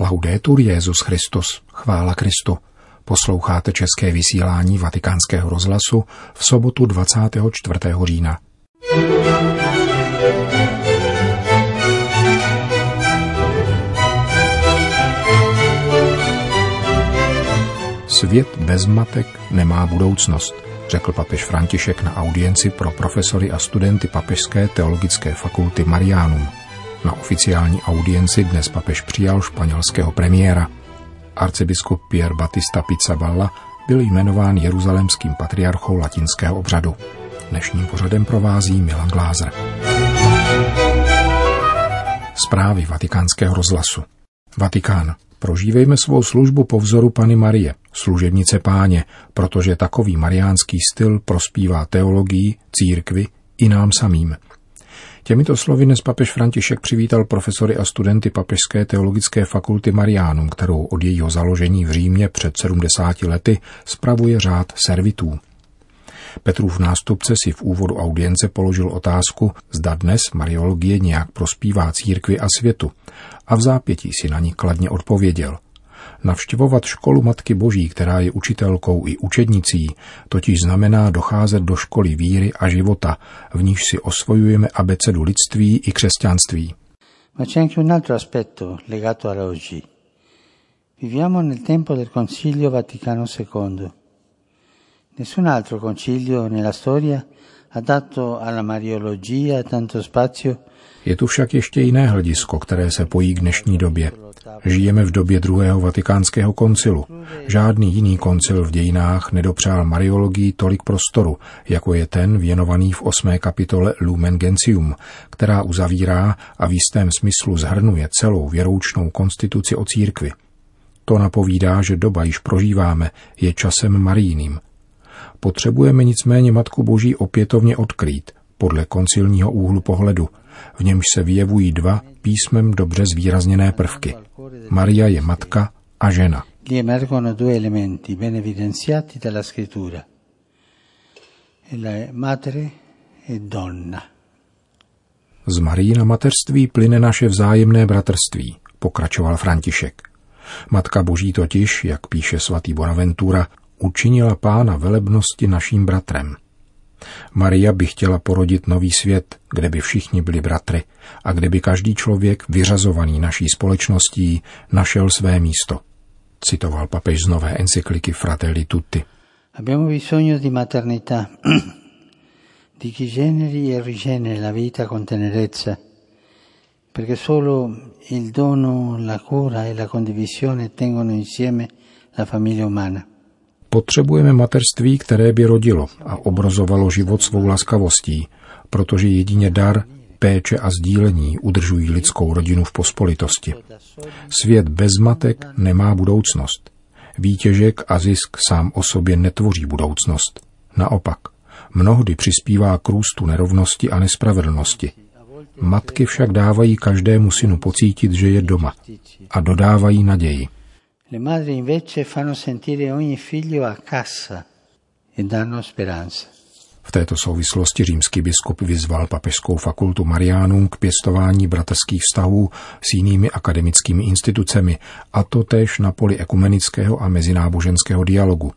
Laudetur Jezus Christus, chvála Kristu. Posloucháte české vysílání Vatikánského rozhlasu v sobotu 24. října. Svět bez matek nemá budoucnost, řekl papež František na audienci pro profesory a studenty Papežské teologické fakulty Mariánum. Na oficiální audienci dnes papež přijal španělského premiéra. Arcibiskup Pierre Batista Pizzaballa byl jmenován jeruzalemským patriarchou latinského obřadu. Dnešním pořadem provází Milan Glázer. Zprávy vatikánského rozhlasu. Vatikán. Prožívejme svou službu po vzoru Pany Marie, služebnice páně, protože takový mariánský styl prospívá teologii, církvi i nám samým. Těmito slovy dnes papež František přivítal profesory a studenty Papežské teologické fakulty Mariánum, kterou od jejího založení v Římě před 70 lety spravuje řád servitů. Petrův nástupce si v úvodu audience položil otázku, zda dnes mariologie nějak prospívá církvi a světu a v zápětí si na ní kladně odpověděl. Navštěvovat školu Matky Boží, která je učitelkou i učednicí, totiž znamená docházet do školy víry a života, v níž si osvojujeme abecedu lidství i křesťanství. Ma c'è anche un altro aspetto legato a oggi. Viviamo nel tempo del Concilio Vaticano II. Nessun altro concilio nella storia ha dato alla Mariologia tanto spazio je tu však ještě jiné hledisko, které se pojí k dnešní době. Žijeme v době druhého vatikánského koncilu. Žádný jiný koncil v dějinách nedopřál mariologii tolik prostoru, jako je ten věnovaný v osmé kapitole Lumen Gentium, která uzavírá a v jistém smyslu zhrnuje celou věroučnou konstituci o církvi. To napovídá, že doba již prožíváme, je časem marijným. Potřebujeme nicméně Matku Boží opětovně odkrýt, podle koncilního úhlu pohledu – v němž se vyjevují dva písmem dobře zvýrazněné prvky. Maria je matka a žena. emergono due elementi ben evidenziati dalla scrittura. La madre e donna. Z Marína mateřství plyne naše vzájemné bratrství, pokračoval František. Matka Boží totiž, jak píše svatý Bonaventura, učinila pána velebnosti naším bratrem – Maria by chtěla porodit nový svět, kde by všichni byli bratry a kde by každý člověk vyřazovaný naší společností našel své místo. Citoval papež z nové encykliky Fratelli Tutti. Abbiamo bisogno di maternità, di chi generi e rigeneri la vita con tenerezza, perché solo il dono, la cura e la condivisione tengono insieme la famiglia umana. Potřebujeme mateřství, které by rodilo a obrazovalo život svou laskavostí, protože jedině dar, péče a sdílení udržují lidskou rodinu v pospolitosti. Svět bez matek nemá budoucnost. Výtěžek a zisk sám o sobě netvoří budoucnost. Naopak, mnohdy přispívá k růstu nerovnosti a nespravedlnosti. Matky však dávají každému synu pocítit, že je doma a dodávají naději. Le madri invece fanno sentire ogni figlio a casa e danno speranza. V této souvislosti římský biskup vyzval papežskou fakultu Mariánům k pěstování bratrských vztahů s jinými akademickými institucemi, a to též na poli ekumenického a mezináboženského dialogu.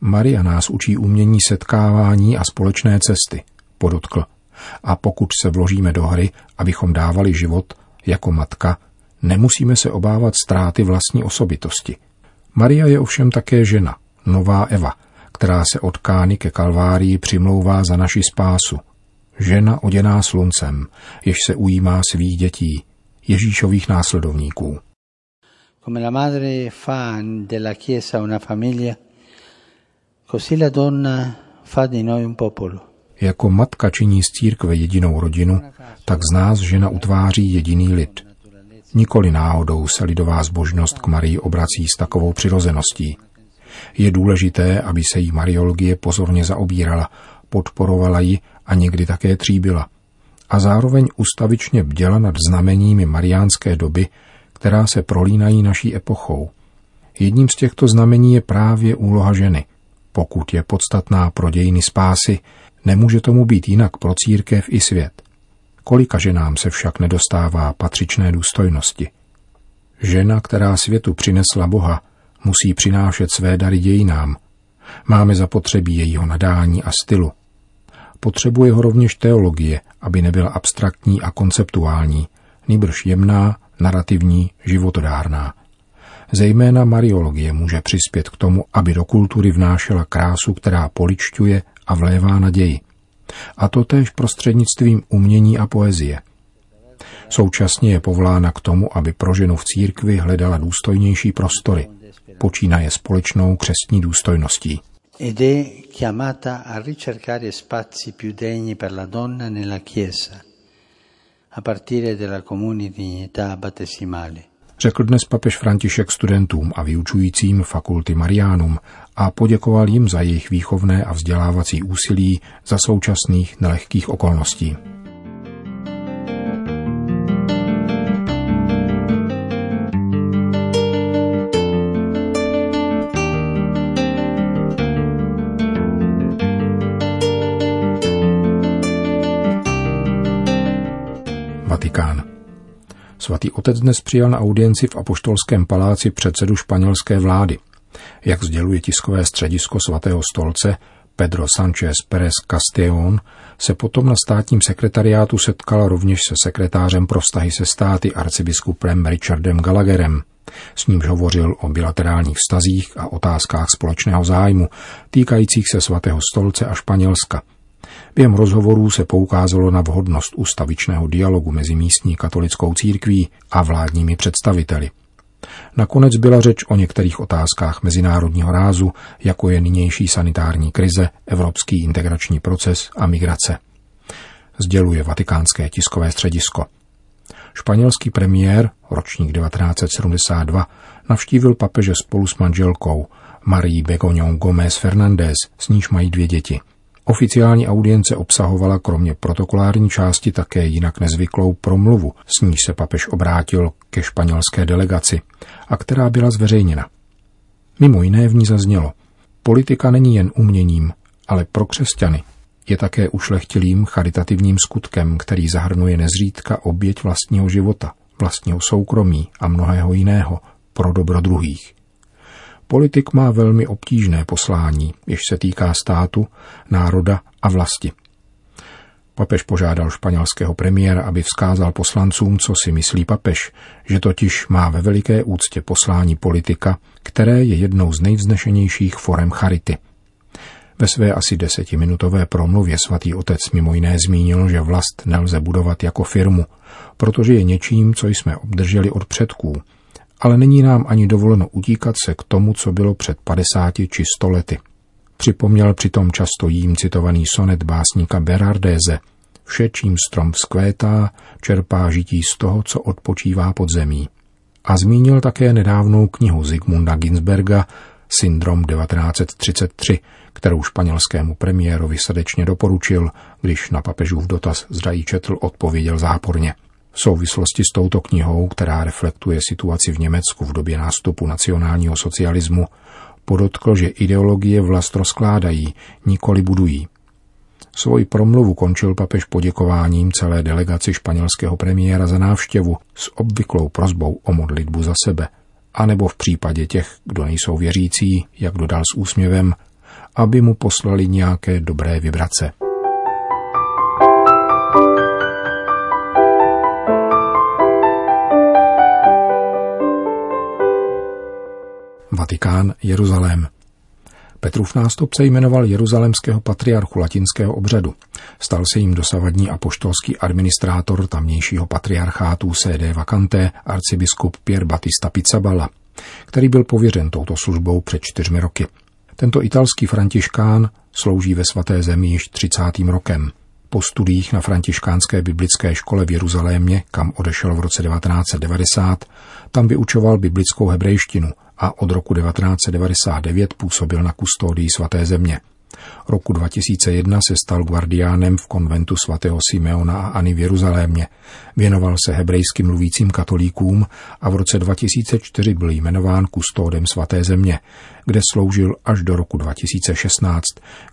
Maria nás učí umění setkávání a společné cesty, podotkl. A pokud se vložíme do hry, abychom dávali život, jako matka, Nemusíme se obávat ztráty vlastní osobitosti. Maria je ovšem také žena, nová Eva, která se od Kány ke Kalvárii přimlouvá za naši spásu. Žena oděná sluncem, jež se ujímá svých dětí, Ježíšových následovníků. Come la madre fa della Chiesa una famiglia, così la donna fa di noi un popolo. Jako matka činí z církve jedinou rodinu, tak z nás žena utváří jediný lid. Nikoli náhodou se lidová zbožnost k Marii obrací s takovou přirozeností. Je důležité, aby se jí mariologie pozorně zaobírala, podporovala ji a někdy také tříbila. A zároveň ustavičně bděla nad znameními mariánské doby, která se prolínají naší epochou. Jedním z těchto znamení je právě úloha ženy. Pokud je podstatná pro dějiny spásy, nemůže tomu být jinak pro církev i svět. Kolika ženám se však nedostává patřičné důstojnosti? Žena, která světu přinesla Boha, musí přinášet své dary dějinám. Máme zapotřebí jejího nadání a stylu. Potřebuje ho rovněž teologie, aby nebyla abstraktní a konceptuální, nýbrž jemná, narrativní, životodárná. Zejména mariologie může přispět k tomu, aby do kultury vnášela krásu, která poličťuje a vlévá naději. A to též prostřednictvím umění a poezie. Současně je povolána k tomu, aby pro ženu v církvi hledala důstojnější prostory, počínaje společnou křestní důstojností. Ed è chiamata a ricercare spazi più degni per la donna nella Chiesa, a partire della comune dignità battesimale řekl dnes papež František studentům a vyučujícím fakulty Mariánum a poděkoval jim za jejich výchovné a vzdělávací úsilí za současných nelehkých okolností. Svatý otec dnes přijal na audienci v Apoštolském paláci předsedu španělské vlády. Jak sděluje tiskové středisko svatého stolce, Pedro Sánchez Pérez Castellón se potom na státním sekretariátu setkal rovněž se sekretářem pro vztahy se státy arcibiskupem Richardem Gallagherem. S nímž hovořil o bilaterálních vztazích a otázkách společného zájmu týkajících se svatého stolce a Španělska – Během rozhovorů se poukázalo na vhodnost ustavičného dialogu mezi místní katolickou církví a vládními představiteli. Nakonec byla řeč o některých otázkách mezinárodního rázu, jako je nynější sanitární krize, evropský integrační proces a migrace. Sděluje vatikánské tiskové středisko. Španělský premiér, ročník 1972, navštívil papeže spolu s manželkou Marí Begoñou Gómez Fernández, s níž mají dvě děti – Oficiální audience obsahovala kromě protokolární části také jinak nezvyklou promluvu, s níž se papež obrátil ke španělské delegaci a která byla zveřejněna. Mimo jiné v ní zaznělo, politika není jen uměním, ale pro křesťany je také ušlechtilým charitativním skutkem, který zahrnuje nezřídka oběť vlastního života, vlastního soukromí a mnohého jiného pro dobro druhých. Politik má velmi obtížné poslání, jež se týká státu, národa a vlasti. Papež požádal španělského premiéra, aby vzkázal poslancům, co si myslí papež, že totiž má ve veliké úctě poslání politika, které je jednou z nejvznešenějších forem charity. Ve své asi desetiminutové promluvě svatý otec mimo jiné zmínil, že vlast nelze budovat jako firmu, protože je něčím, co jsme obdrželi od předků, ale není nám ani dovoleno utíkat se k tomu, co bylo před 50 či 100 lety. Připomněl přitom často jím citovaný sonet básníka Berardéze. Vše, čím strom vzkvétá, čerpá žití z toho, co odpočívá pod zemí. A zmínil také nedávnou knihu Zigmunda Ginsberga Syndrom 1933, kterou španělskému premiérovi srdečně doporučil, když na papežův dotaz zdají četl odpověděl záporně – v souvislosti s touto knihou, která reflektuje situaci v Německu v době nástupu nacionálního socialismu, podotkl, že ideologie vlast rozkládají, nikoli budují. Svoji promluvu končil papež poděkováním celé delegaci španělského premiéra za návštěvu s obvyklou prozbou o modlitbu za sebe, anebo v případě těch, kdo nejsou věřící, jak dodal s úsměvem, aby mu poslali nějaké dobré vibrace. Vatikán, Jeruzalém. Petrův nástupce jmenoval jeruzalemského patriarchu latinského obřadu. Stal se jim dosavadní apoštolský administrátor tamnějšího patriarchátu CD Vacante arcibiskup Pier Battista Pizzaballa, který byl pověřen touto službou před čtyřmi roky. Tento italský františkán slouží ve svaté zemi již 30. rokem. Po studiích na františkánské biblické škole v Jeruzalémě, kam odešel v roce 1990, tam vyučoval biblickou hebrejštinu a od roku 1999 působil na kustodii svaté země. Roku 2001 se stal guardiánem v konventu svatého Simeona a Ani v Jeruzalémě. Věnoval se hebrejsky mluvícím katolíkům a v roce 2004 byl jmenován kustodem svaté země, kde sloužil až do roku 2016,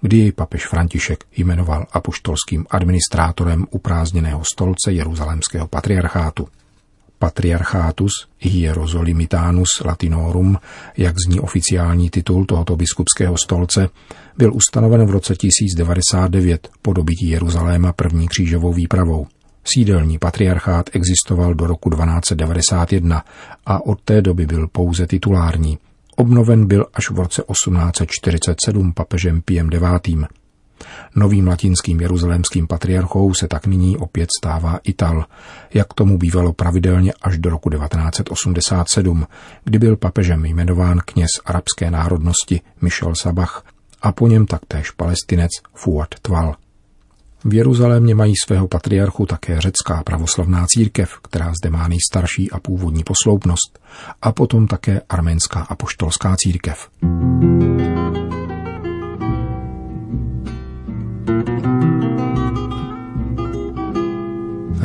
kdy jej papež František jmenoval apoštolským administrátorem uprázdněného stolce Jeruzalémského patriarchátu. Patriarchatus Hierozolimitanus Latinorum, jak zní oficiální titul tohoto biskupského stolce, byl ustanoven v roce 1099 po dobytí Jeruzaléma první křížovou výpravou. Sídelní patriarchát existoval do roku 1291 a od té doby byl pouze titulární. Obnoven byl až v roce 1847 papežem Piem IX. Novým latinským jeruzalémským patriarchou se tak nyní opět stává Ital, jak tomu bývalo pravidelně až do roku 1987, kdy byl papežem jmenován kněz arabské národnosti Michel Sabach a po něm taktéž palestinec Fuad Tval. V Jeruzalémě mají svého patriarchu také řecká pravoslavná církev, která zde má nejstarší a původní posloupnost, a potom také arménská apoštolská církev.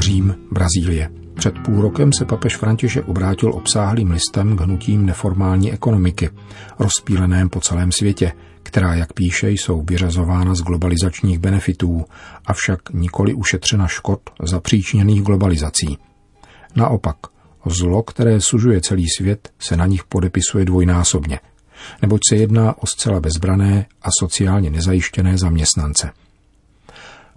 Řím, Brazílie. Před půl rokem se papež František obrátil obsáhlým listem k hnutím neformální ekonomiky, rozpíleném po celém světě, která, jak píše, jsou vyřazována z globalizačních benefitů, avšak nikoli ušetřena škod zapříčněných globalizací. Naopak, zlo, které sužuje celý svět, se na nich podepisuje dvojnásobně, neboť se jedná o zcela bezbrané a sociálně nezajištěné zaměstnance –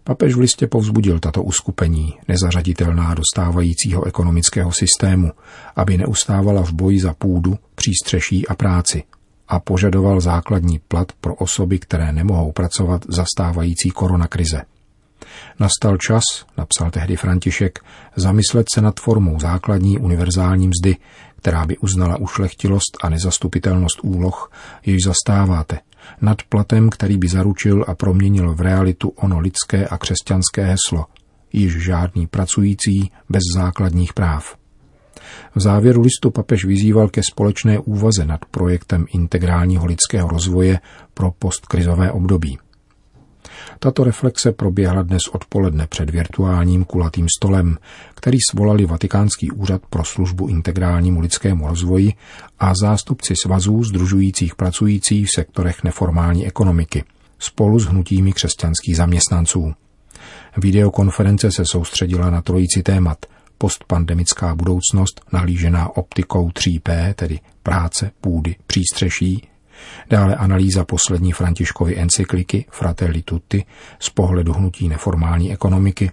Papež v listě povzbudil tato uskupení, nezařaditelná do stávajícího ekonomického systému, aby neustávala v boji za půdu, přístřeší a práci a požadoval základní plat pro osoby, které nemohou pracovat za stávající koronakrize. Nastal čas, napsal tehdy František, zamyslet se nad formou základní univerzální mzdy, která by uznala ušlechtilost a nezastupitelnost úloh, jež zastáváte, nad platem, který by zaručil a proměnil v realitu ono lidské a křesťanské heslo, již žádný pracující bez základních práv. V závěru listu papež vyzýval ke společné úvaze nad projektem integrálního lidského rozvoje pro postkrizové období. Tato reflexe proběhla dnes odpoledne před virtuálním kulatým stolem, který svolali Vatikánský úřad pro službu integrálnímu lidskému rozvoji a zástupci svazů združujících pracující v sektorech neformální ekonomiky spolu s hnutími křesťanských zaměstnanců. Videokonference se soustředila na trojici témat postpandemická budoucnost nahlížená optikou 3P, tedy práce, půdy, přístřeší, Dále analýza poslední Františkovy encykliky Fratelli Tutti z pohledu hnutí neformální ekonomiky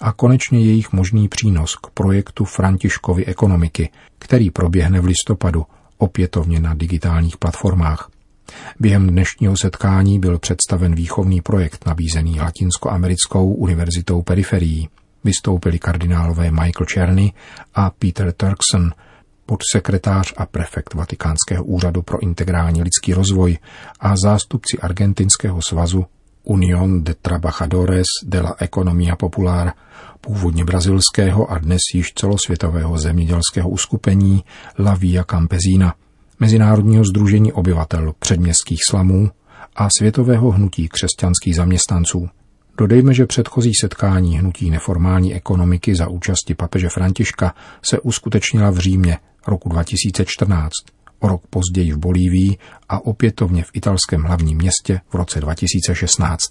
a konečně jejich možný přínos k projektu Františkovy ekonomiky, který proběhne v listopadu opětovně na digitálních platformách. Během dnešního setkání byl představen výchovný projekt nabízený Latinskoamerickou univerzitou periferií. Vystoupili kardinálové Michael Czerny a Peter Turkson, podsekretář a prefekt Vatikánského úřadu pro integrální lidský rozvoj a zástupci Argentinského svazu Unión de Trabajadores de la Economía Popular, původně brazilského a dnes již celosvětového zemědělského uskupení La Via Campesina, Mezinárodního združení obyvatel předměstských slamů a Světového hnutí křesťanských zaměstnanců. Dodejme, že předchozí setkání hnutí neformální ekonomiky za účasti papeže Františka se uskutečnila v Římě roku 2014, o rok později v Bolívii a opětovně v italském hlavním městě v roce 2016.